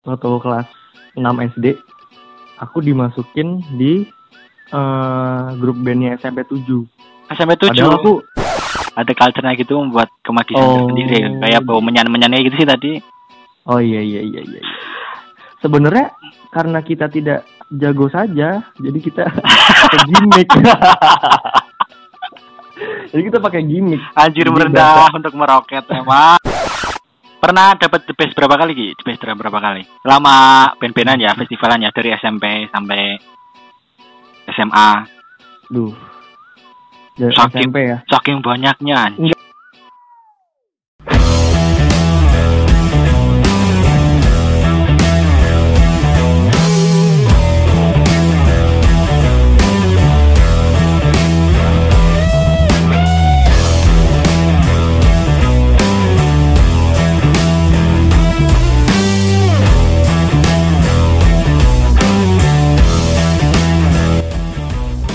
waktu kelas 6 SD aku dimasukin di eh, grup bandnya SMP 7 SMP 7 padahal aku ada culture-nya gitu membuat kemagisan Oh. tersendiri kayak bau menyan-menyannya gitu sih tadi. Oh iya iya iya iya, iya. sebenarnya karena kita tidak jago saja jadi kita pakai gimmick. Jadi kita pakai gimmick. Anjir merendah untuk meroket emang pernah dapat the best berapa kali Ki? The best berapa kali lama band-bandan ya festivalan ya dari SMP sampai SMA duh dari Sakit. SMP ya saking banyaknya anjir.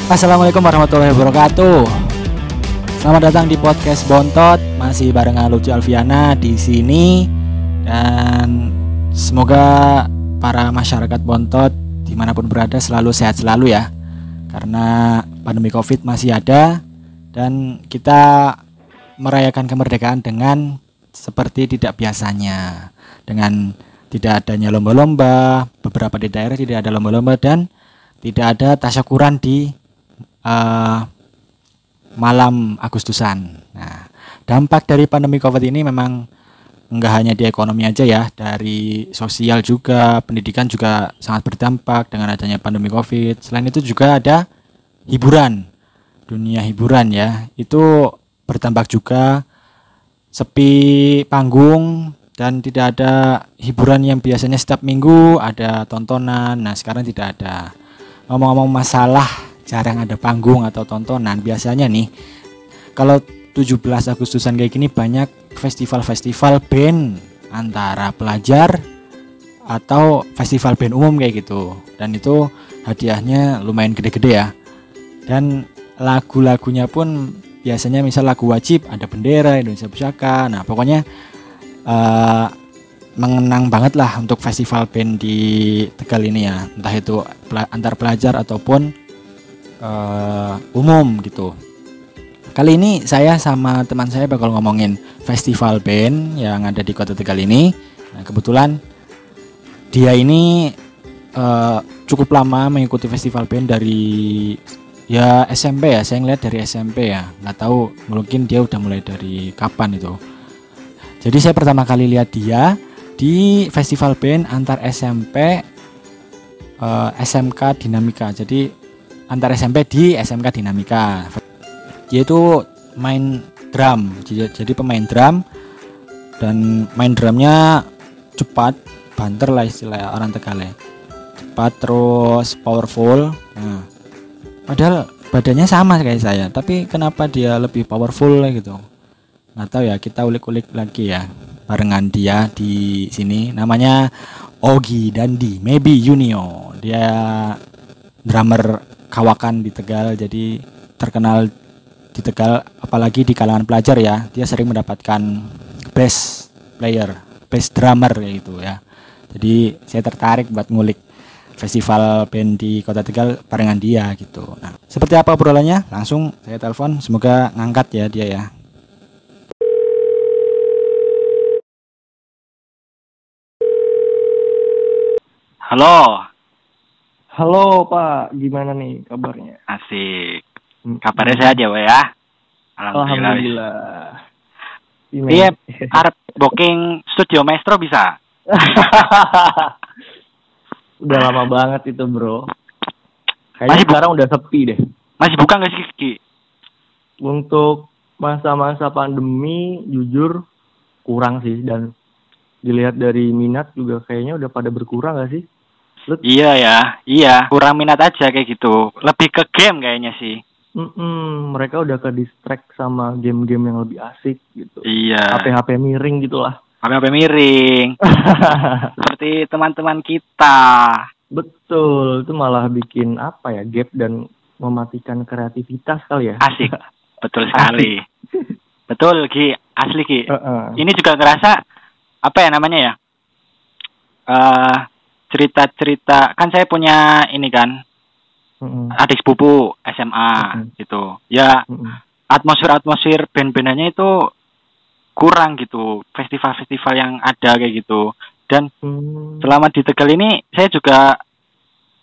Assalamualaikum warahmatullahi wabarakatuh. Selamat datang di podcast Bontot, masih barengan Lucu Alfiana di sini. Dan semoga para masyarakat Bontot di mana pun berada selalu sehat selalu ya, karena pandemi COVID masih ada dan kita merayakan kemerdekaan dengan seperti tidak biasanya, dengan tidak adanya lomba-lomba, beberapa di daerah tidak ada lomba-lomba dan tidak ada tasyakuran di eh, malam Agustusan. Nah, dampak dari pandemi COVID ini memang enggak hanya di ekonomi aja ya, dari sosial juga, pendidikan juga sangat berdampak dengan adanya pandemi COVID. Selain itu juga ada hiburan, dunia hiburan ya, itu berdampak juga sepi panggung dan tidak ada hiburan yang biasanya setiap minggu ada tontonan. Nah, sekarang tidak ada. Ngomong-ngomong masalah jarang ada panggung atau tontonan, biasanya nih kalau 17 Agustusan kayak gini banyak festival-festival band antara pelajar atau festival band umum kayak gitu. Dan itu hadiahnya lumayan gede-gede ya. Dan lagu-lagunya pun biasanya misal lagu wajib ada bendera Indonesia Pusaka. Nah, pokoknya eh, mengenang banget lah untuk festival band di Tegal ini ya. Entah itu antar pelajar ataupun eh, umum gitu. Kali ini saya sama teman saya bakal ngomongin festival band yang ada di Kota Tegal ini. Nah, kebetulan dia ini eh, cukup lama mengikuti festival band dari ya SMP ya. Saya ngeliat dari SMP ya. Nggak tahu mungkin dia udah mulai dari kapan itu. Jadi saya pertama kali lihat dia di festival band antar SMP eh, SMK Dinamika. Jadi antar SMP di SMK Dinamika. Yaitu main drum. Jadi, pemain drum dan main drumnya cepat, banter lah istilah orang Tegal ya. Cepat terus powerful. Nah, padahal badannya sama kayak saya, tapi kenapa dia lebih powerful gitu? Nggak tahu ya, kita ulik-ulik lagi ya barengan dia di sini. Namanya Ogi Dandi, maybe Junio. Dia drummer kawakan di Tegal, jadi terkenal di Tegal, apalagi di kalangan pelajar ya. Dia sering mendapatkan best player, best drummer kayak gitu ya. Jadi saya tertarik buat ngulik festival band di Kota Tegal barengan dia gitu. Nah, seperti apa obrolannya? Langsung saya telepon, semoga ngangkat ya dia ya. halo halo Pak gimana nih kabarnya asik Hmm. kabarnya sehat ya Pak ya alhamdulillah, Alhamdulillah. Iya, arep booking studio maestro bisa udah lama banget itu bro. Kayaknya Masih sekarang udah sepi deh. masih buka nggak sih Ki? Untuk masa-masa pandemi jujur kurang sih dan dilihat dari minat juga kayaknya udah pada berkurang gak sih? Lu Iya ya, iya. Kurang minat aja kayak gitu. Lebih ke game kayaknya sih. Mm-mm, mereka udah ke distract sama game-game yang lebih asik gitu. Iya. HP-HP miring gitulah. HP-HP miring. Seperti teman-teman kita. Betul, itu malah bikin apa ya gap dan mematikan kreativitas kali ya. Asik. Betul sekali. Betul Ki, asli Ki. Heeh. Ini juga ngerasa apa ya namanya ya? eh cerita-cerita kan saya punya ini kan Mm-mm. adik sepupu SMA Mm-mm. gitu. Ya Mm-mm. atmosfer-atmosfer band-bandannya itu kurang gitu. Festival-festival yang ada kayak gitu. Dan Hmm. selama di Tegal ini saya juga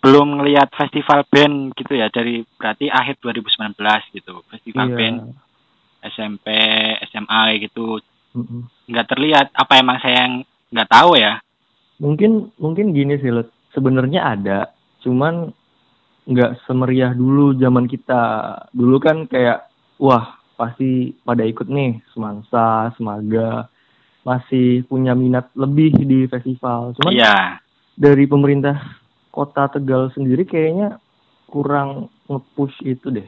belum ngelihat festival band gitu ya dari berarti akhir 2019 gitu. Festival Iya. band SMP, SMA kayak gitu nggak terlihat. Apa emang saya yang nggak tahu ya? Mungkin mungkin gini sih, Lut. Sebenarnya ada, cuman nggak semeriah dulu zaman kita. Dulu kan kayak wah pasti pada ikut nih semangsa, semaga, masih punya minat lebih di festival. Cuman Iya. dari pemerintah kota Tegal sendiri kayaknya kurang nge-push itu deh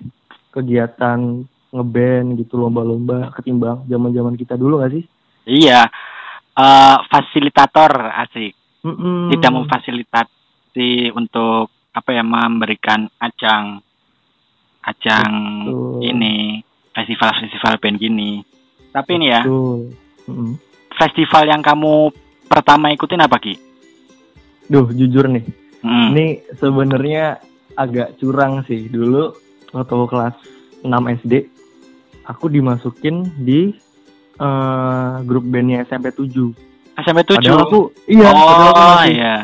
kegiatan ngeband gitu lomba-lomba ketimbang zaman-zaman kita dulu gak sih? Iya. Eh fasilitator asik. Mm-mm. Tidak memfasilitasi untuk apa ya memberikan ajang ajang Betul. ini festival-festival band gini. Tapi ini ya, Betul. Mm-mm. festival yang kamu pertama ikutin apa Ki? Duh, jujur nih. Hmm. Ini sebenarnya agak curang sih. Dulu waktu kelas 6 SD, aku dimasukin di eh, grup bandnya SMP 7. SMP 7. Padahal aku, iya, padahal aku oh masih, iya.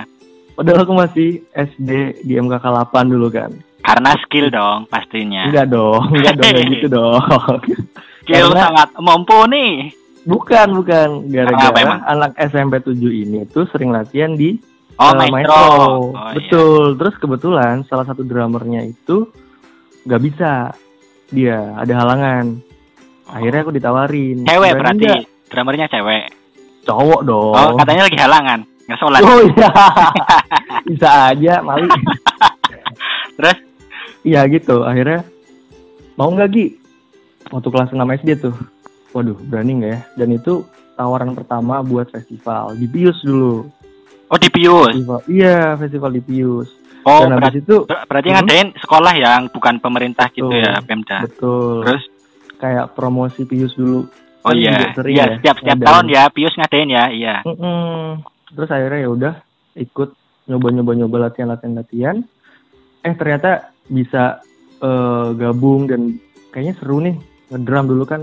padahal aku masih SD di MKK 8 dulu kan. Karena skill dong pastinya. Enggak dong, enggak dong kayak gitu dong. Skill Karena- sangat mumpuni. Bukan, bukan. Gara-gara anak SMP 7 ini tuh sering latihan di Oh, eh, maestro. Oh, iya. Betul. Terus kebetulan salah satu drummernya itu nggak bisa. Dia ada halangan. Akhirnya aku ditawarin. Cewek "Berani berarti. nggak?" Drummernya cewek. Cowok dong. Oh, katanya lagi halangan. Nggak sholat. Oh iya. bisa aja, Mali. Terus? Iya gitu. Akhirnya mau nggak Gi? Waktu kelas 6 SD tuh. Waduh, berani nggak ya? Dan itu tawaran pertama buat festival di Pius dulu. Oh, di Pius. Festival, iya, festival di Pius. Oh, Dan berarti habis itu ber- berarti Hmm. ngadain sekolah yang bukan pemerintah gitu Betul. ya, Pemda. betul. Terus kayak promosi Pius dulu. Oh iya, iya ya setiap setiap ngadain. tahun ya Pius ngadain ya, iya. Mm-mm. Terus akhirnya ya udah ikut nyoba-nyoba-nyoba latihan-latihan latihan. Eh ternyata bisa eh, gabung dan kayaknya seru nih ngedrum dulu kan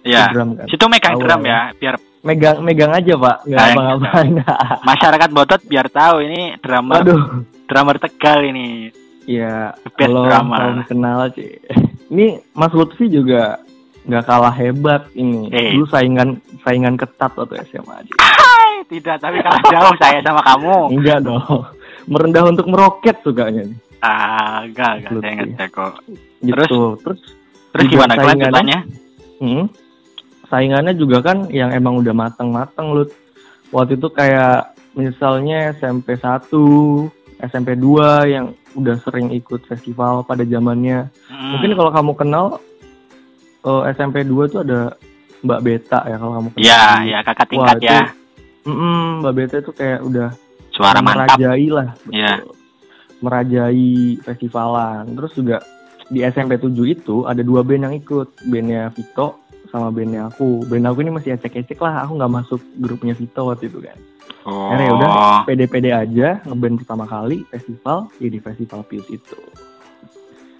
Iya. ngedrum kan. Situ megang Awal. drum ya, biar Megang megang aja pak, nggak yang apa-ngapain. masyarakat Botot biar tahu ini drummer Aduh, drummer Tegal ini. ya drummer. kalau kenal sih. Ini Mas Lutfi juga nggak kalah hebat ini. Eh. Dulu saingan saingan ketat waktu SMA aja. Hai, tidak, tapi kalah jauh saya sama kamu. Enggak dong. Merendah untuk meroket sukanya nih. Ah, enggak, enggak, saya ngecek kok. Gitu. Terus? Terus Terus gimana kelanjutannya? Hmm. Saingannya juga kan yang emang udah mateng-mateng lu. Waktu itu kayak misalnya SMP 1, SMP 2 yang udah sering ikut festival pada zamannya. Hmm. Mungkin kalau kamu kenal eh, SMP 2 tuh ada Mbak Beta ya kalau kamu kenal. Iya, ya kakak tingkat Wah, ya. itu- Mm-mm, Mbak Beta itu kayak udah Suara mantap. merajai lah. Iya. Merajai festivalan. Terus juga di SMP 7 itu ada dua band yang ikut. Bandnya Vito sama bandnya aku. Band aku ini masih ecek-ecek lah. Aku nggak masuk grupnya Vito waktu itu kan. Oh. Akhirnya ya udah pede-pede aja ngeband pertama kali festival ya di festival Pius itu.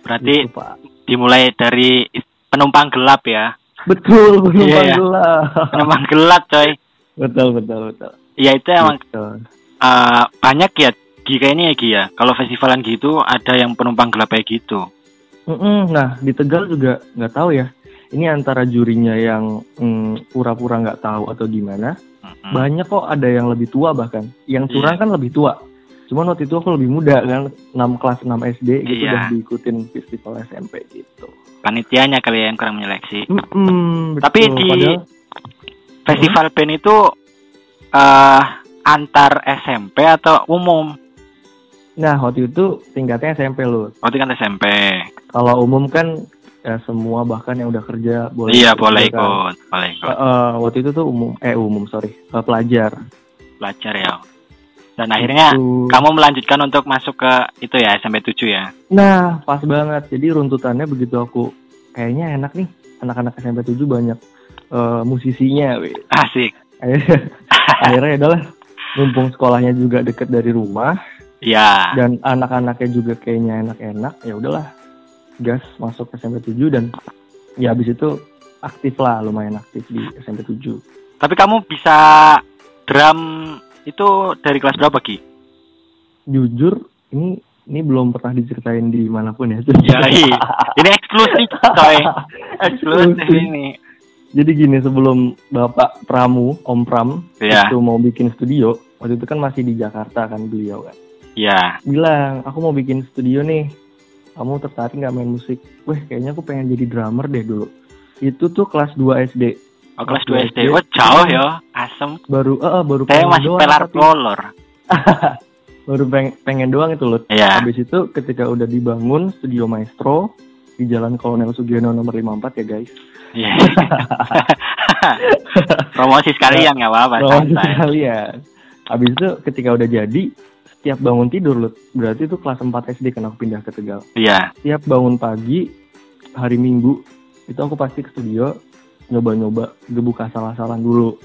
Berarti Gitu, Pak. dimulai dari penumpang gelap ya. Betul, penumpang Iya, iya. gelap. Penumpang gelap, coy. betul, betul, betul. Ya itu emang Betul. eh, banyak ya Gi kayak ini ya Gi ya. Kalau festivalan gitu ada yang penumpang gelap kayak gitu. Mm-mm. Nah di Tegal juga nggak tahu ya. Ini antara jurinya yang mm, pura-pura nggak tahu atau gimana. Mm-mm. Banyak kok ada yang lebih tua bahkan. Yang curang Iya. kan lebih tua. Cuman waktu itu aku lebih muda kan, 6 kelas 6 SD gitu Iya. udah diikutin festival SMP gitu. Panitianya kali ya yang kurang menyeleksi. Mm-mm, Tapi betul. di Padahal- festival band itu eh antar SMP atau umum? nah waktu itu tingkatnya SMP loh. Waktu kan SMP. Kalau umum kan ya semua bahkan yang udah kerja boleh. iya, boleh kan. ikut, boleh Eh, ikut. eh, waktu itu tuh umum, eh umum sorry, eh, pelajar. Belajar ya. Dan akhirnya Itu. kamu melanjutkan untuk masuk ke itu ya SMP 7 ya. Nah, pas banget. Jadi runtutannya begitu aku kayaknya enak nih. Anak-anak SMP 7 banyak eh, musisinya, weh. Asik. Akhirnya, ya udahlah mumpung sekolahnya juga deket dari rumah Ya. dan anak-anaknya juga kayaknya enak-enak ya udahlah gas masuk SMP 7 dan ya habis itu aktif lah lumayan aktif di SMP 7 Tapi kamu bisa drum itu dari kelas berapa Ki? jujur ini ini belum pernah diceritain di mana pun ya Ya, iya. ini eksklusif coy. Eksklusif ini. jadi gini sebelum bapak Pramu Om Pram Ya, itu mau bikin studio waktu itu kan masih di Jakarta kan beliau kan ya. bilang aku mau bikin studio nih kamu tertarik nggak main musik weh kayaknya aku pengen jadi drummer deh dulu itu tuh kelas 2 SD Oh, kelas Waktu 2 SD. Oh, jauh ya. Asem. baru eh eh, baru Saya pengen masih doang, pelar tapi- kolor. baru pengen, pengen doang itu loh Ya. habis itu ketika udah dibangun studio maestro di Jalan Kolonel Sugiono nomor 54 ya guys Iya. Promosi sekalian nggak apa-apa. Promosi santai. sekalian habis itu ketika udah jadi setiap bangun tidur loh berarti itu kelas 4 SD kan aku pindah ke Tegal Iya. setiap bangun pagi hari Minggu itu aku pasti ke studio nyoba-nyoba gebuk asal-asalan dulu.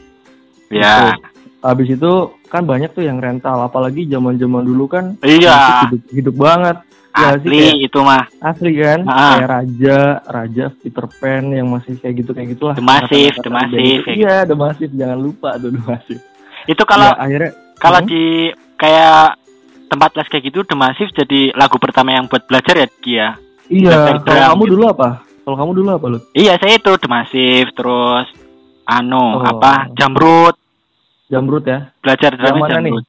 Iya. Habis itu kan banyak tuh yang rental, apalagi zaman-zaman dulu kan Iya. hidup, hidup banget. Ya sih, Asli kayak itu mah. asli kan, Ah. kayak Raja, Raja, Peter Pan yang masih kayak gitu kayak gitulah. Itu. kayak Iya, The Massive, jangan lupa tuh The Massive. Itu kalau Ya, akhirnya kalau Hmm. di kayak tempat les kayak gitu The Massive jadi lagu pertama yang buat belajar ya Kia. iya, Belajar kalau kamu gitu. dulu apa? Kalau kamu dulu apa lu? Iya, saya itu The Massive terus anu Oh. apa Jamrut Jamrut ya? belajar Yang drumnya mana nih? Jamrut.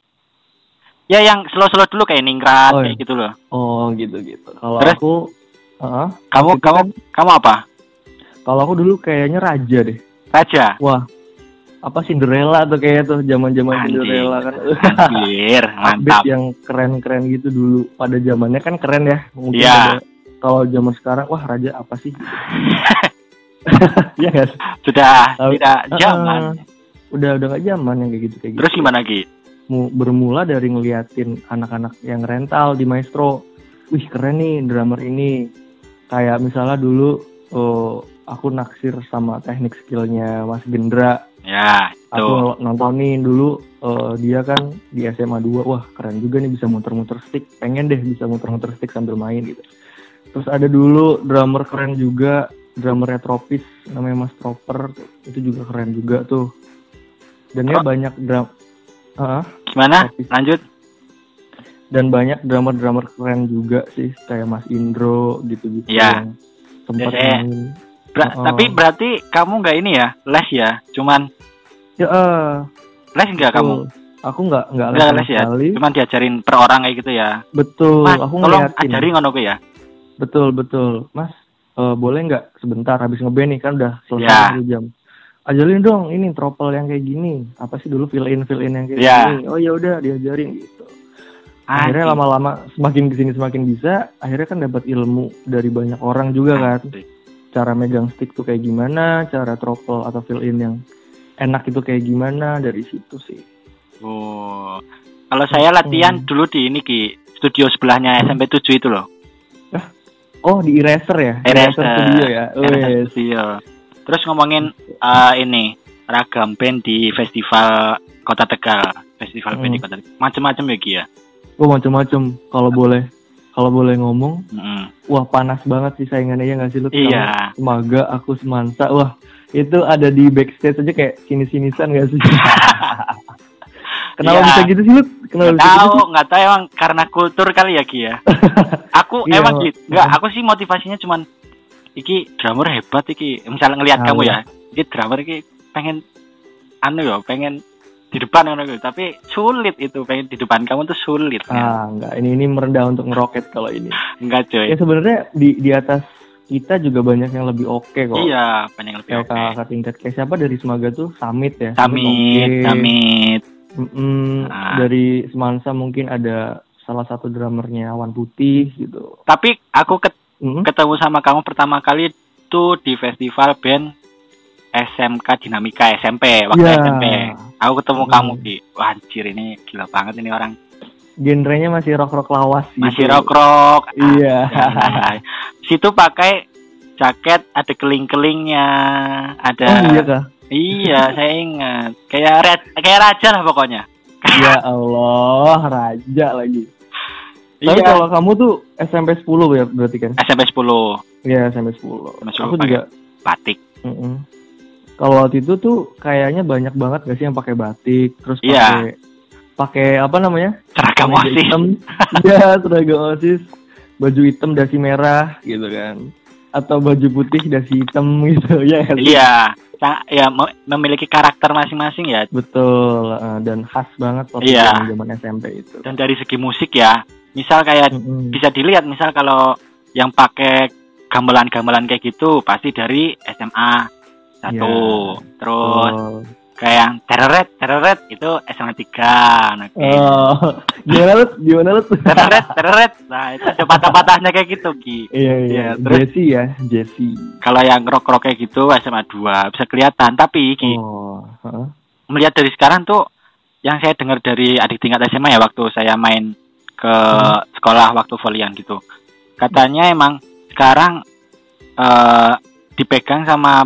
Ya yang slow-slow dulu kayak Ningrat Oh, kayak iya. gitu loh. Oh gitu gitu. Kalau Terus? aku, Heeh. Kamu kamu kan- kamu apa? kalau aku dulu kayaknya Raja deh. Raja. Wah, apa Cinderella tuh kayaknya tuh zaman-zaman. Cinderella kan. Anjir, mantap. yang keren-keren gitu dulu. Pada zamannya kan keren ya. Mungkin Iya. pada- kalau zaman sekarang wah Raja apa sih? Iya guys. Sudah tidak zaman. udah udah gak zaman yang kayak gitu kayak gitu. Terus gimana Ki? Mu- bermula dari ngeliatin anak-anak yang rental di Maestro. Wih keren nih drummer ini. Kayak misalnya dulu oh, aku naksir sama teknik skillnya Mas Gendra. Ya, itu. Aku nontonin dulu eh, dia kan di SMA 2. Wah keren juga nih bisa muter-muter stick. Pengen deh bisa muter-muter stick sambil main gitu. Terus ada dulu drummer keren juga. Drummer Retropis namanya Mas Proper. Itu juga keren juga tuh. Dan dia Oh. banyak drum... Ah, Gimana? Retropis Lanjut. dan banyak drummer-drummer keren juga sih kayak Mas Indro gitu-gitu Iya. yang sempat Biasanya- main. Ber- Oh. Tapi berarti kamu nggak ini ya, les ya? Cuman Ya, eh, les nggak kamu? Aku nggak nggak les les ya? sekali. Cuman diajarin per orang kayak gitu ya. Betul, Mas, aku tolong ngeliatin. ajarin ngono ya. Betul betul, Mas. eh, boleh nggak sebentar habis ngeband nih kan udah selesai satu jam. Ajarin dong ini tropel yang kayak gini. Apa sih dulu fill in fill in yang kayak Ya. gini. Oh ya udah diajarin gitu. Akhirnya lama-lama semakin ke sini semakin bisa. Akhirnya kan dapat ilmu dari banyak orang juga kan. Cara megang stick tuh kayak gimana, cara throttle atau fill in yang enak itu kayak gimana dari situ sih. Oh. Kalau saya latihan Hmm. dulu di ini Ki, studio sebelahnya SMP 7 itu loh. Oh di eraser ya? Eraser. Studio ya. Eraser. Studio. Terus ngomongin eh, ini ragam band di festival Kota Tegal, festival band di Hmm. Kota Tegal. Macem-macem ya Ki ya. Oh macem-macem. Kalau boleh, kalau boleh ngomong, Mm-mm. wah panas banget sih saingannya ya nggak sih lu? Iya. Semaga aku semansa, wah itu ada di backstage aja kayak sinis-sinisan gak sih? Kenapa Iya. bisa gitu sih lu? Kenapa Nggak bisa gitu tahu, sih? nggak tahu emang karena kultur kali ya Ki ya. aku Iya, emang gitu. Nggak, aku sih motivasinya cuman iki drummer hebat iki. Misalnya ngelihat Ah, kamu iya. ya, iki drummer iki pengen anu ya, pengen di depan kan tapi sulit itu pengen di depan kamu tuh sulit ya. Ah enggak, ini ini merendah untuk ngeroket kalau ini. enggak coy Ya sebenarnya di di atas kita juga banyak yang lebih oke kok. iya banyak yang lebih oke kakak tingkat kayak siapa dari Semaga tuh Samit ya. Samit. Samit Mm-mm, Ah. Dari Semansa mungkin ada salah satu drummernya Awan Putih gitu. tapi aku ket- Mm. ketemu sama kamu pertama kali tuh di festival band SMK Dinamika SMP waktu Iya. SMP aku ketemu Hmm. kamu di wah anjir ini gila banget ini orang Genrenya masih rock rock lawas masih gitu. rock rock Iya. situ pakai jaket ada keling-kelingnya ada Oh iya kah? Iya saya ingat kayak red, kayak raja lah pokoknya ya Allah, raja lagi. Tapi Iya. kalau kamu tuh SMP 10 ya berarti kan? SMP 10 Iya, SMP 10. SMP 10 Aku juga batik. mm-mm. Kalau waktu itu tuh kayaknya banyak banget gak sih yang pakai batik, terus Iya. pakai pakai apa namanya? Seragam OSIS. Iya, seragam OSIS. Baju hitam dasi merah gitu kan. Atau baju putih dasi hitam gitu ya. Iya. Ya me- memiliki karakter masing-masing ya. Betul, eh, dan khas banget waktu Iya. zaman SMP itu. Dan dari segi musik ya, misal kayak Mm-mm. bisa dilihat misal kalau yang pakai gamelan-gamelan kayak gitu pasti dari SMA satu Iya. terus Oh. Kayak yang tereret tereret itu SMA tiga nah, kayak Oh, gimana lu? Gimana lu? tereret tereret nah itu ada patah-patahnya kayak gitu Ki Iya, iya. Iya, terus- Jesse ya, Jesse. kalau yang rock rock kayak gitu SMA 2 bisa kelihatan tapi Ki Oh, heeh. melihat dari sekarang tuh yang saya dengar dari adik tingkat SMA ya waktu saya main ke Hmm. sekolah waktu volian gitu katanya emang sekarang eh dipegang sama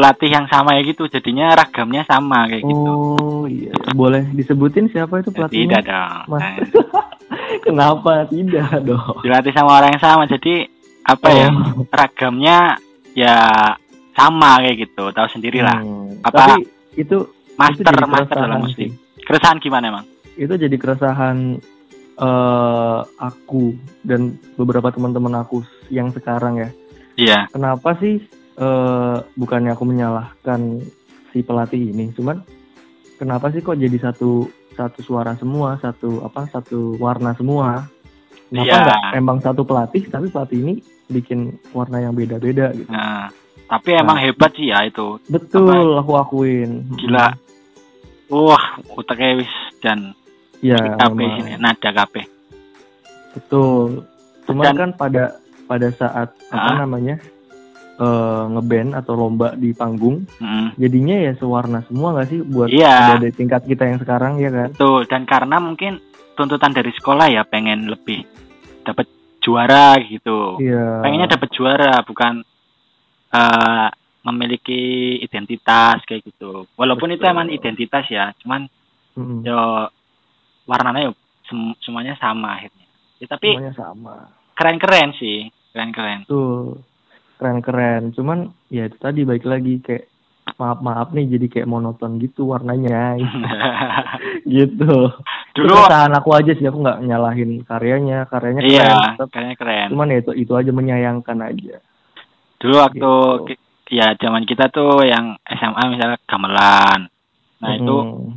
pelatih yang sama ya gitu jadinya ragamnya sama kayak gitu Oh, iya. Boleh disebutin siapa itu pelatihnya? tidak dong Mas. Nah, Kenapa tidak dong? dilatih sama orang yang sama jadi apa ya Oh. ragamnya ya sama kayak gitu tahu sendiri lah Hmm, Apa- Tapi itu master jadi master dalam musik keresahan gimana emang itu jadi keresahan eh aku dan beberapa teman-teman aku yang sekarang ya. iya Kenapa sih eh bukannya aku menyalahkan si pelatih ini, cuman kenapa sih kok jadi satu satu suara semua, satu apa satu warna semua? Kenapa Iya. nggak emang satu pelatih tapi pelatih ini bikin warna yang beda-beda gitu? nah tapi emang hebat sih ya itu Betul, aku akuin. Gila. Wah, utaknya wis dan Ya, KP sini, nada KP. Betul. Cuman Dan- kan pada pada saat apa Ah. namanya eh ngeband atau lomba di panggung, Mm, jadinya ya sewarna semua nggak sih buat Iya. ada tingkat kita yang sekarang ya kan? betul. Dan karena mungkin tuntutan dari sekolah ya pengen lebih dapat juara gitu. Iya. Pengennya dapat juara, bukan eh, memiliki identitas kayak gitu. Walaupun itu Betul. emang identitas ya, cuman Mm-mm. yo warnanya yo sem- semuanya sama akhirnya. Ya, tapi semuanya sama. keren-keren sih, keren-keren. Tuh keren-keren. Cuman ya itu tadi baik lagi kayak maaf maaf nih jadi kayak monoton gitu warnanya gitu. Dulu Itu keresahan aku aja sih aku nggak nyalahin karyanya, karyanya keren. iya, tetap. kayaknya keren. Cuman ya itu itu aja menyayangkan aja. Dulu waktu Gitu. ya zaman kita tuh yang SMA misalnya gamelan. Nah, itu Mm.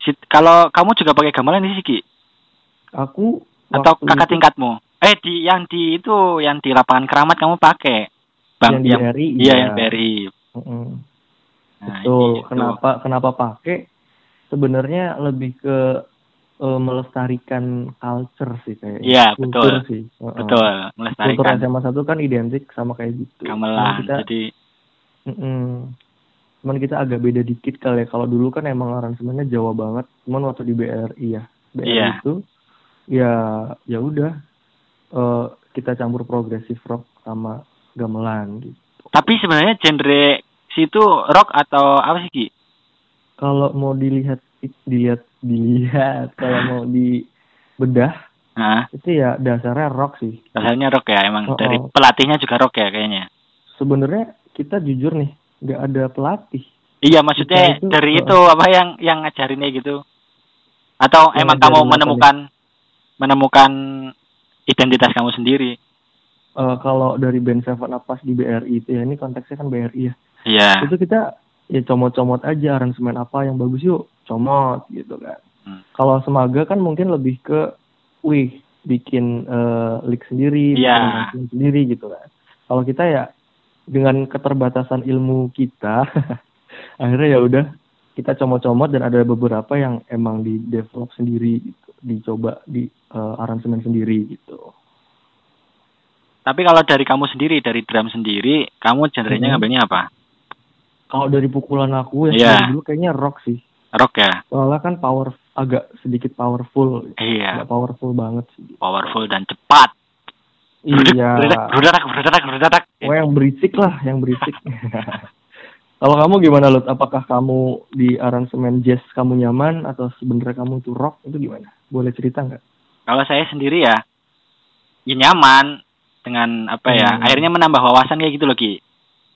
si- kalau kamu juga pakai gamelan sih Ki aku atau kakak itu tingkatmu? Eh di yang di itu yang di lapangan keramat kamu pakai. Bang yang di BRI iya yang BRI. Mm-mm. Nah, Betul. gitu. Kenapa kenapa pakai? Sebenarnya lebih ke eh, melestarikan culture sih kayak. Iya, kultur betul. sih. Heeh. Betul, Kultur melestarikan SMA satu kan identik sama kayak gitu. Gamelan. kita, Jadi Mm-mm. Cuman kita agak beda dikit kali ya. Kalau dulu kan emang aransemennya Jawa banget. Cuman waktu di BRI ya, BRI Iya. itu ya ya udah eh, kita campur progresif rock sama gamelan gitu. tapi sebenarnya genre situ rock atau apa sih Ki? Kalau mau dilihat dilihat dilihat kalau mau dibedah Nah, itu ya dasarnya rock sih. dasarnya rock ya emang Oh, dari oh. pelatihnya juga rock ya kayaknya. Sebenarnya kita jujur nih nggak ada pelatih. Iya maksudnya Kita itu, dari uh, itu apa yang yang ngajarinnya gitu? Atau Yang emang kamu menemukan menemukan identitas kamu sendiri? Eh, kalau dari band Seven Up pas di BRI itu ya ini konteksnya kan BRI ya. Iya. Itu kita ya comot-comot aja aransemen apa yang bagus yuk comot gitu kan. Hmm. Kalau Semaga kan mungkin lebih ke wih bikin eh, lick sendiri, Iya. bikin aransemen sendiri gitu kan. Kalau kita ya dengan keterbatasan ilmu kita akhirnya ya udah kita comot-comot dan ada beberapa yang emang di develop sendiri gitu, dicoba di eh, aransemen sendiri gitu. Tapi kalau dari kamu sendiri, dari drum sendiri, kamu genrenya Mhm. ngambilnya apa? Kalau dari pukulan aku ya Iya. dari dulu kayaknya rock sih. Rock ya? Soalnya kan power agak sedikit powerful, Iya. nggak powerful banget sih. Powerful dan cepat. Iya. Berudak, berudak, berudak. Oh yang berisik lah, yang berisik. Kalau kamu gimana Lut? Apakah kamu di aransemen jazz kamu nyaman atau sebenarnya kamu itu rock itu gimana? Boleh cerita nggak? Kalau saya sendiri ya, ya nyaman dengan apa ya? Hmm. Akhirnya menambah wawasan kayak gitu loh Ki.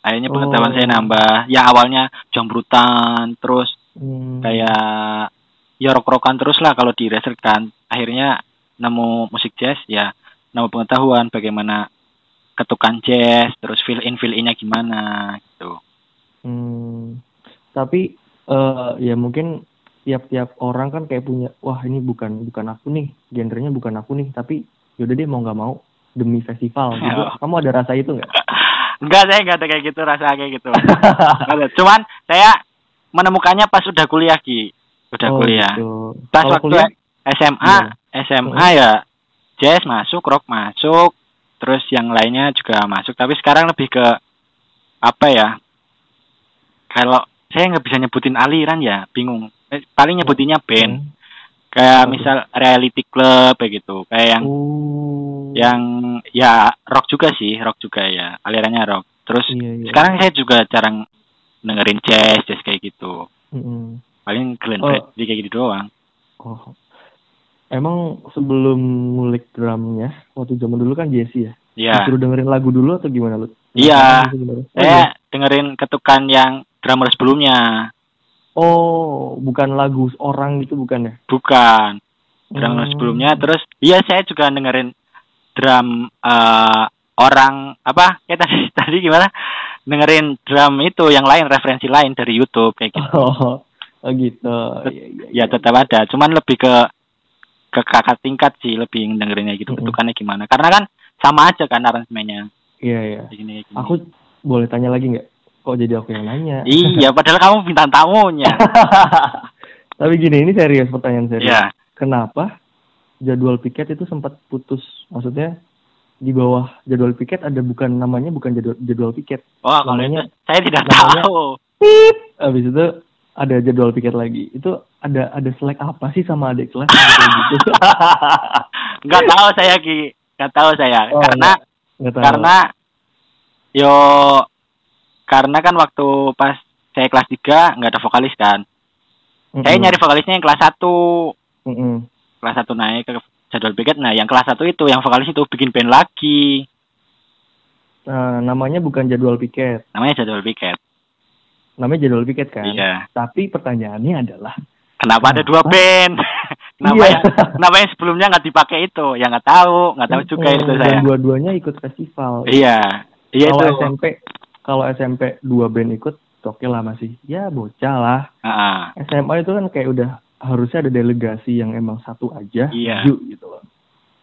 Akhirnya pengetahuan Oh. saya nambah. Yang awalnya jombrutan, terus Hmm. kayak ya rock-rockan terus lah kalau direserkan. Akhirnya nemu musik jazz ya, nemu pengetahuan bagaimana ketukan jazz, terus fill in fill innya gimana gitu. Hmm. Tapi eh ya mungkin tiap-tiap orang kan kayak punya wah ini bukan bukan aku nih, genrenya bukan aku nih, tapi yaudah deh mau nggak mau demi festival gitu. Oh. Kamu ada rasa itu nggak? Enggak, saya enggak ada kayak gitu rasa kayak gitu. Cuman saya menemukannya pas udah kuliah Ki. Udah Oh, kuliah. gitu. Pas Kalau waktu kuliah SMA, Gimana? SMA ya jazz masuk, rock masuk, terus yang lainnya juga masuk. Tapi sekarang lebih ke apa ya? Kalau saya nggak bisa nyebutin aliran ya, bingung. Eh, Paling nyebutinnya band. Hmm. Kayak tuh? misal reality club kayak gitu. Kayak yang Oh. yang ya rock juga sih, rock juga ya. Alirannya rock. Terus Iya, iya. sekarang saya juga jarang dengerin jazz, jazz kayak gitu. Mm-mm. Paling Glenn Oh. Kayak gitu doang. Oh. Emang sebelum ngulik drumnya, waktu zaman dulu kan Jesse ya? Iya. Disuruh dengerin lagu dulu atau gimana lu? Iya. Oh, iya. Saya dengerin ketukan yang drummer sebelumnya. Oh, bukan lagu orang gitu bukan ya? Bukan. Drummer Hmm. sebelumnya terus iya saya juga dengerin drum eh, orang apa? Kayak tadi tadi gimana? Dengerin drum itu yang lain referensi lain dari YouTube kayak gitu. Oh, oh gitu. Iya, iya, Ya iya. tetap ada, cuman lebih ke ke kakak tingkat sih lebih dengerinnya gitu ketukannya gimana. Karena kan sama aja kan aransemennya. Iya, iya. Gini, gini. Aku boleh tanya lagi nggak? Kok jadi aku yang nanya? Iya, padahal kamu bintang tamunya. Tapi gini, ini serius pertanyaan serius. Iya. Kenapa jadwal piket itu sempat putus? Maksudnya di bawah jadwal piket ada bukan namanya bukan jadwal jadwal piket. Wah, kalau itu Namanya- saya tidak namanya- tahu. Habis itu ada jadwal piket lagi. Itu ada ada selek apa sih sama adik kelas gitu? Nggak tahu saya Ki. Nggak tahu saya. Oh, karena Nggak tahu. karena yo karena kan waktu pas saya kelas 3 nggak ada vokalis kan. Mm-mm. Saya nyari vokalisnya yang kelas 1. Mm-mm. Kelas 1 naik ke jadwal piket. Nah, yang kelas 1 itu yang vokalis itu bikin band lagi. Nah, namanya bukan jadwal piket. Namanya jadwal piket. Namanya jadwal piket kan. Iya. Tapi pertanyaannya adalah Kenapa ada dua Kenapa? band? kenapa Iya. yang, kenapa yang sebelumnya nggak dipakai itu? Ya nggak tahu, nggak tahu juga Mm, itu dan saya. dua-duanya ikut festival. Iya, iya itu. SMP kalau SMP dua band ikut oke lah masih ya bocah lah Ah, SMA itu kan kayak udah harusnya ada delegasi yang emang satu aja Iya. maju gitu loh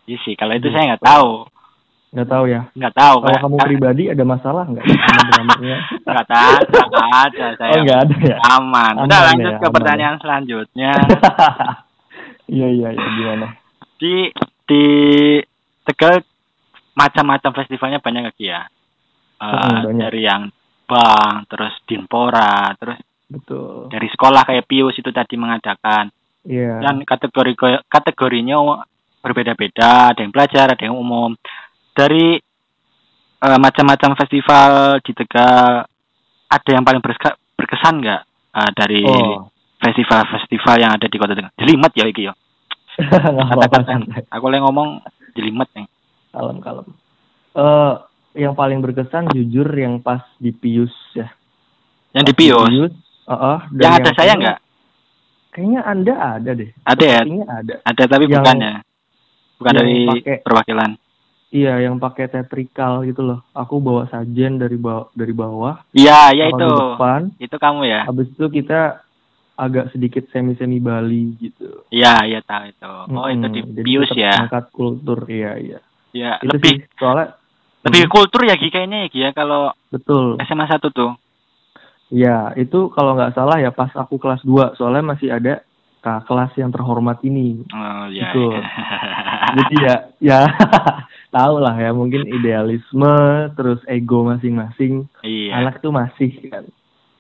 iya sih. Kalau itu saya nggak tahu, nggak tahu ya nggak tahu. kalau kamu pribadi ada masalah nggak nggak tahu, nggak ada saya. oh nggak ada ya Aman. Aman Udah ya, lanjut ke aman pertanyaan selanjutnya. iya iya iya gimana di di Tegal macam-macam festivalnya banyak lagi ya. Banyak. dari yang Bang, terus Dinpora, terus betul. dari sekolah kayak Pius itu tadi mengadakan. iya. Dan kategori kategorinya berbeda-beda ada yang pelajar ada yang umum. Dari eh, macam-macam festival di Tegal ada yang paling berkesan nggak eh, dari oh. festival-festival yang ada di kota Tegal? Jelimet ya iki ya? Aku lagi ngomong jelimet nih. Kalem kalem. Eh yang paling berkesan jujur yang pas di Pius ya. Yang di Pas Pius Heeh, dan yang ada saya kayaknya- nggak? Kayaknya Anda ada deh. ada ya? Sepertinya ada. ada tapi Yang- bukan ya? Bukan yang dari pakai- perwakilan? Iya, yang pakai teatrikal gitu loh. Aku bawa sajen dari bawah dari bawah, iya ya taruh itu. di depan. itu kamu ya? Habis itu kita agak sedikit semi-semi Bali gitu. iya iya tahu itu. Oh itu di Pius ya? Angkat kultur, iya iya. ya Itu lebih sih soalnya lebih Hmm, kultur ya Gi kayaknya ya Gi ya kalau betul. SMA 1 tuh. Ya, itu kalau nggak salah ya pas aku kelas 2, soalnya masih ada kelas yang terhormat ini. Oh iya. Betul. iya. Jadi ya ya tahu lah ya mungkin idealisme terus ego masing-masing iya. anak tuh masih kan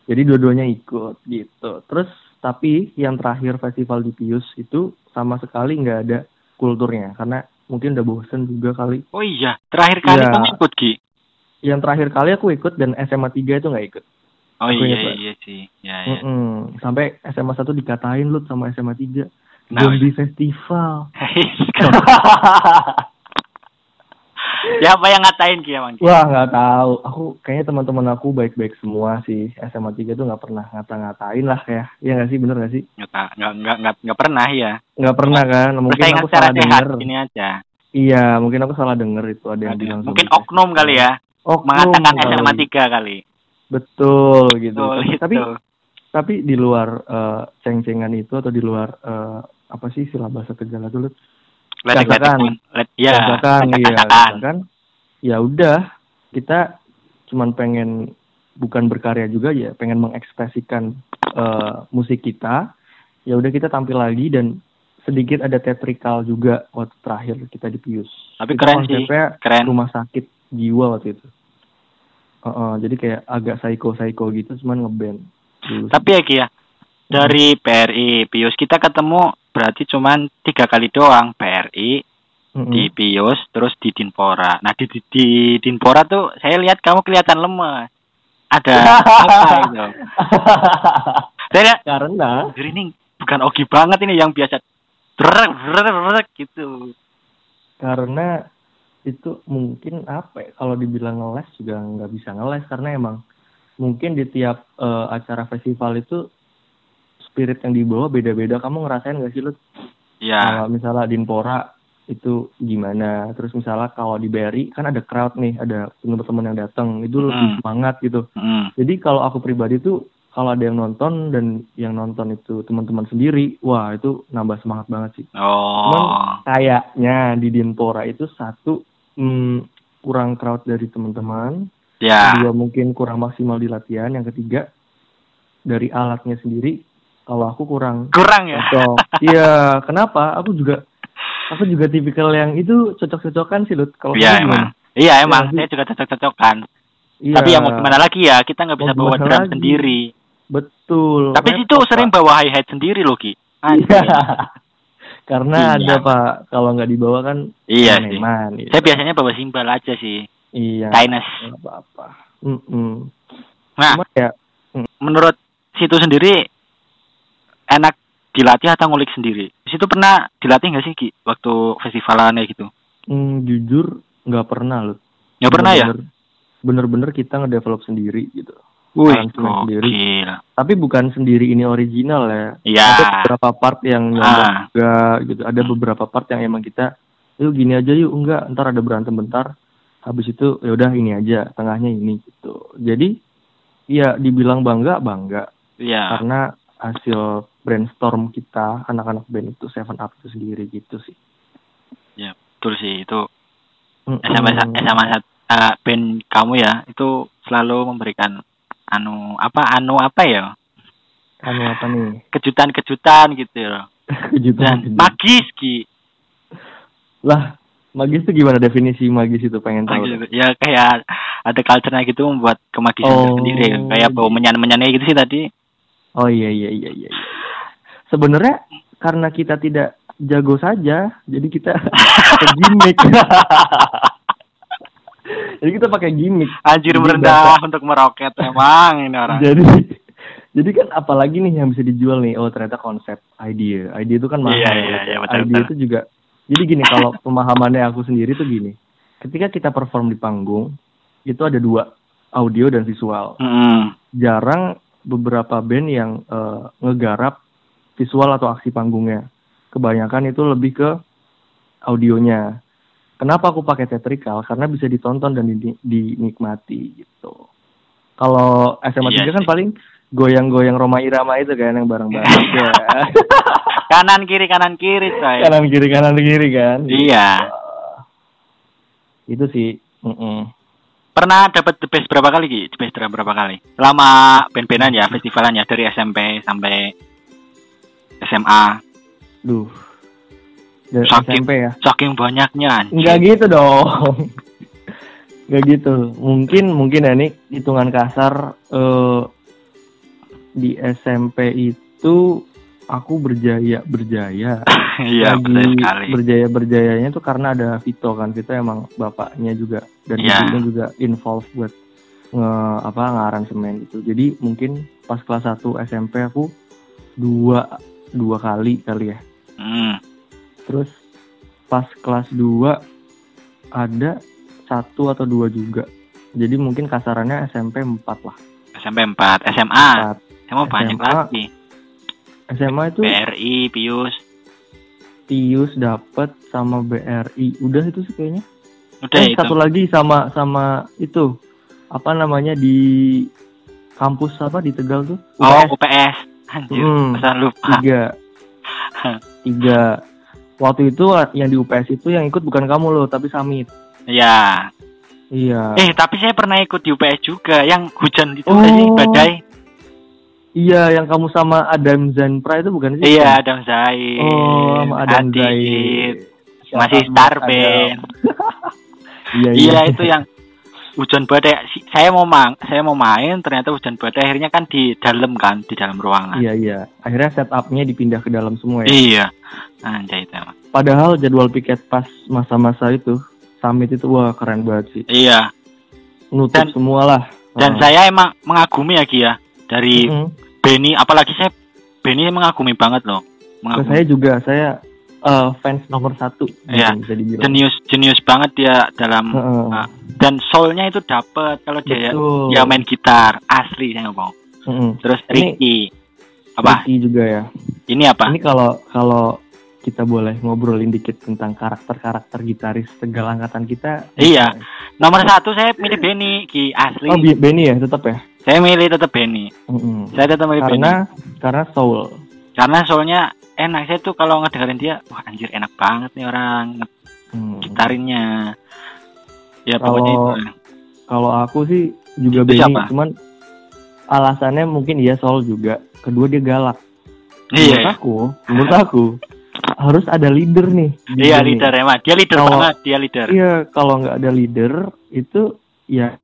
jadi dua-duanya ikut gitu terus tapi yang terakhir festival di Pius itu sama sekali nggak ada kulturnya karena mungkin udah bosen juga kali Oh iya, terakhir kali Iya. kamu ikut Gi. yang terakhir kali aku ikut dan SMA 3 itu nggak ikut Oh Aku iya ingat, Pak. iya sih. Ya ya. Mm-mm. Sampai SMA 1 dikatain lu sama SMA 3. Nah, Zombie festival. Siapa yang ngatain Ki emang? Ki? Wah nggak tahu. Aku kayaknya teman-teman aku baik-baik semua sih. SMA 3 tuh nggak pernah ngata-ngatain lah ya. Iya nggak sih bener nggak sih? Nggak nggak nggak nggak pernah ya. Nggak pernah kan? Mungkin Persaingan aku salah denger. ini aja. Iya mungkin aku salah denger itu ada yang bilang. Mungkin oknum kali ya. Oknum Mengatakan kali. SMA 3 kali. Betul gitu. Betul tapi, itu. tapi tapi di luar eh, ceng-cengan itu atau di luar eh, apa sih istilah bahasa kejala dulu? Ledek Gasakan. Let, ya. Gasakan. Ya udah, kita cuman pengen bukan berkarya juga ya, pengen mengekspresikan eh, musik kita. Ya udah kita tampil lagi dan sedikit ada teatrikal juga waktu terakhir kita di Pius. Tapi Kita keren sih. Keren. rumah sakit jiwa waktu itu. Heeh, jadi kayak agak psycho-psycho gitu, cuman ngeband. Tapi ya Ki ya, dari PRI Pius kita ketemu berarti cuman tiga kali doang PRI Mm-mm. di Pius terus di Dinpora. Nah di, di, di Dinpora tuh saya lihat kamu kelihatan lemes. Ada apa itu? Saya Karena "Anjir, ini bukan Ogi banget ini yang biasa drek drek drek gitu. karena itu mungkin apa ya kalau dibilang ngeles juga nggak bisa ngeles karena emang mungkin di tiap eh, acara festival itu spirit yang dibawa beda-beda. Kamu ngerasain nggak sih lu Ya, kalau misalnya Dinpora itu gimana? Terus misalnya kalau di BRI kan ada crowd nih ada teman-teman yang datang. Itu lebih Hmm. semangat gitu. Mm, jadi kalau aku pribadi tuh kalau ada yang nonton dan yang nonton itu teman-teman sendiri wah itu nambah semangat banget sih. Oh, kayaknya di Dinpora itu satu hmm, kurang crowd dari teman-teman, ya, kedua mungkin kurang maksimal di latihan, yang ketiga dari alatnya sendiri kalau aku kurang kurang ya. cocok. Iya, kenapa? Aku juga aku juga tipikal yang itu cocok-cocokan sih, Lut. Kalau Iya emang, gimana? iya emang, Iya, saya juga cocok-cocokan. Iya, Tapi ya mau gimana lagi ya, kita nggak bisa bawa drum lagi? sendiri. Betul. Tapi repot, itu sering bawa hi hat sendiri loh Ki. Iya. Karena Iya. ada Pak, kalau nggak dibawa kan Iya sih. gitu. Saya biasanya bawa simbal aja sih. Iya. Kainas. nggak apa-apa. Mm-mm. Nah, Cuma ya menurut situ sendiri enak dilatih atau ngulik sendiri? Di situ pernah dilatih nggak sih Ki waktu festivalannya gitu? Hmm, jujur nggak pernah loh. Nggak pernah ya? Bener-bener- kita ngedevelop sendiri gitu. Wih, sendiri. Tapi bukan sendiri ini original ya. Iya. Ada beberapa part yang nyontek Ah. juga gitu. Ada beberapa part yang emang kita, yuk gini aja yuk enggak, ntar ada berantem bentar. Habis itu ya udah ini aja, tengahnya ini gitu. Jadi ya dibilang bangga bangga Iya. karena hasil brainstorm kita anak-anak band itu Seven Up itu sendiri gitu sih. Ya, betul sih itu Mm-mm. SMA sa- SMA sat- eh, band kamu ya itu selalu memberikan anu apa anu apa ya Anu apa nih? kejutan-kejutan gitu loh. Kejutan. Dan magis Ki. Lah, magis itu gimana definisi magis itu pengen tahu. Magis. Ya kayak ada culture-nya gitu membuat kemagisan Oh. tersendiri kayak bau menyan-menyannya gitu sih tadi. Oh iya iya iya iya. Iya. Sebenarnya karena kita tidak jago saja, jadi kita pakai gimmick. jadi kita pakai gimmick. Anjir Jadi merendah untuk meroket emang ini orang. Jadi jadi kan apalagi nih yang bisa dijual nih? Oh ternyata konsep idea. Idea itu kan mahal. Iya, ya, iya, iya, ya. betul, idea betul. itu juga. Jadi gini kalau pemahamannya aku sendiri tuh gini. Ketika kita perform di panggung, itu ada dua, audio dan visual. Mm-mm. jarang beberapa band yang eh, ngegarap visual atau aksi panggungnya. Kebanyakan itu lebih ke audionya. Kenapa aku pakai theatrical? Karena bisa ditonton dan di- dinikmati gitu. Kalau SMA Iya 3 kan sih. paling goyang-goyang Roma Irama itu kan yang bareng-bareng ya. kanan kiri kanan kiri coy. kanan kiri kanan kiri kan. Iya. Itu sih. mm-mm. Pernah dapat the best berapa kali Ki? The best berapa kali? Lama band-bandan ya, festivalan ya dari SMP sampai SMA. Duh. Dari Sakit. SMP ya. Saking banyaknya. anjir. Enggak gitu dong. Enggak gitu. Mungkin mungkin ya nih hitungan kasar eh, di SMP itu aku berjaya berjaya. Iya, betul Lagi sekali. berjaya berjayanya tuh karena ada Vito kan. Vito emang bapaknya juga dan Iya. ibunya juga involved buat nge apa ngaransemen gitu. Jadi mungkin pas kelas 1 SMP aku dua dua kali kali ya. Hmm. Terus pas kelas 2 ada satu atau dua juga. Jadi mungkin kasarannya SMP 4 lah. SMP 4, SMA. 4. SMA banyak SMA. lagi. SMA itu BRI, Pius. Tius dapat sama BRI. Udah itu sih kayaknya. Udah Eh, itu. satu lagi sama sama itu apa namanya di kampus apa di Tegal tuh? Oh, UPS. Anjir, Hmm. pesan lupa. tiga tiga waktu itu yang di UPS itu yang ikut bukan kamu loh tapi Samit Ya. iya Eh, tapi saya pernah ikut di UPS juga yang hujan itu nggak sih Oh. badai. iya yang kamu sama Adam Zanpra itu bukan sih Iya, Adam Zaid. oh sama Adam Adit. Zaid Masih Shout out star buat Adam. band. iya Iya, itu yang hujan badai. Saya mau mang, saya mau main, ternyata hujan badai. Akhirnya kan di dalam kan, di dalam ruangan. iya iya akhirnya setupnya dipindah ke dalam semua ya Iya. Anjay itu emang. padahal jadwal piket pas masa-masa itu Summit itu wah keren banget sih Iya. nutup Dan- semua lah Dan Oh. saya emang mengagumi ya Ki ya dari Mm-mm. Benny, apalagi saya Benny mengagumi banget loh. Mengagumi. saya juga saya eh, fans nomor satu Iya. bisa dibilang Jenius, jenius banget dia dalam Heeh. Ah, dan soulnya itu dapet kalau dia ya, Betul. dia main gitar asli saya ngomong. Mm-mm. Terus Ini- Ricky apa? Ricky juga ya. Ini apa? Ini kalau kalau kita boleh ngobrolin dikit tentang karakter-karakter gitaris Tegal angkatan kita. Iya. Nomor satu saya milih Benny Ki asli. Oh, Benny ya tetap ya. Saya milih tetap Benny. Mm-mm. Saya tetap milih Benny. Karena karena soul. Karena soulnya enak saya tuh kalau ngedengerin dia, wah anjir enak banget nih orang Hmm. gitarinnya. Ya Kalau- pokoknya itu. Kalau aku sih juga Itu Benny, siapa? cuman alasannya mungkin iya soul juga. Kedua dia galak. Iya. Menurut aku, menurut aku harus ada leader nih. Iya Benny. leader emang. Dia leader Kalau- banget, dia leader. Iya, kalau nggak ada leader itu ya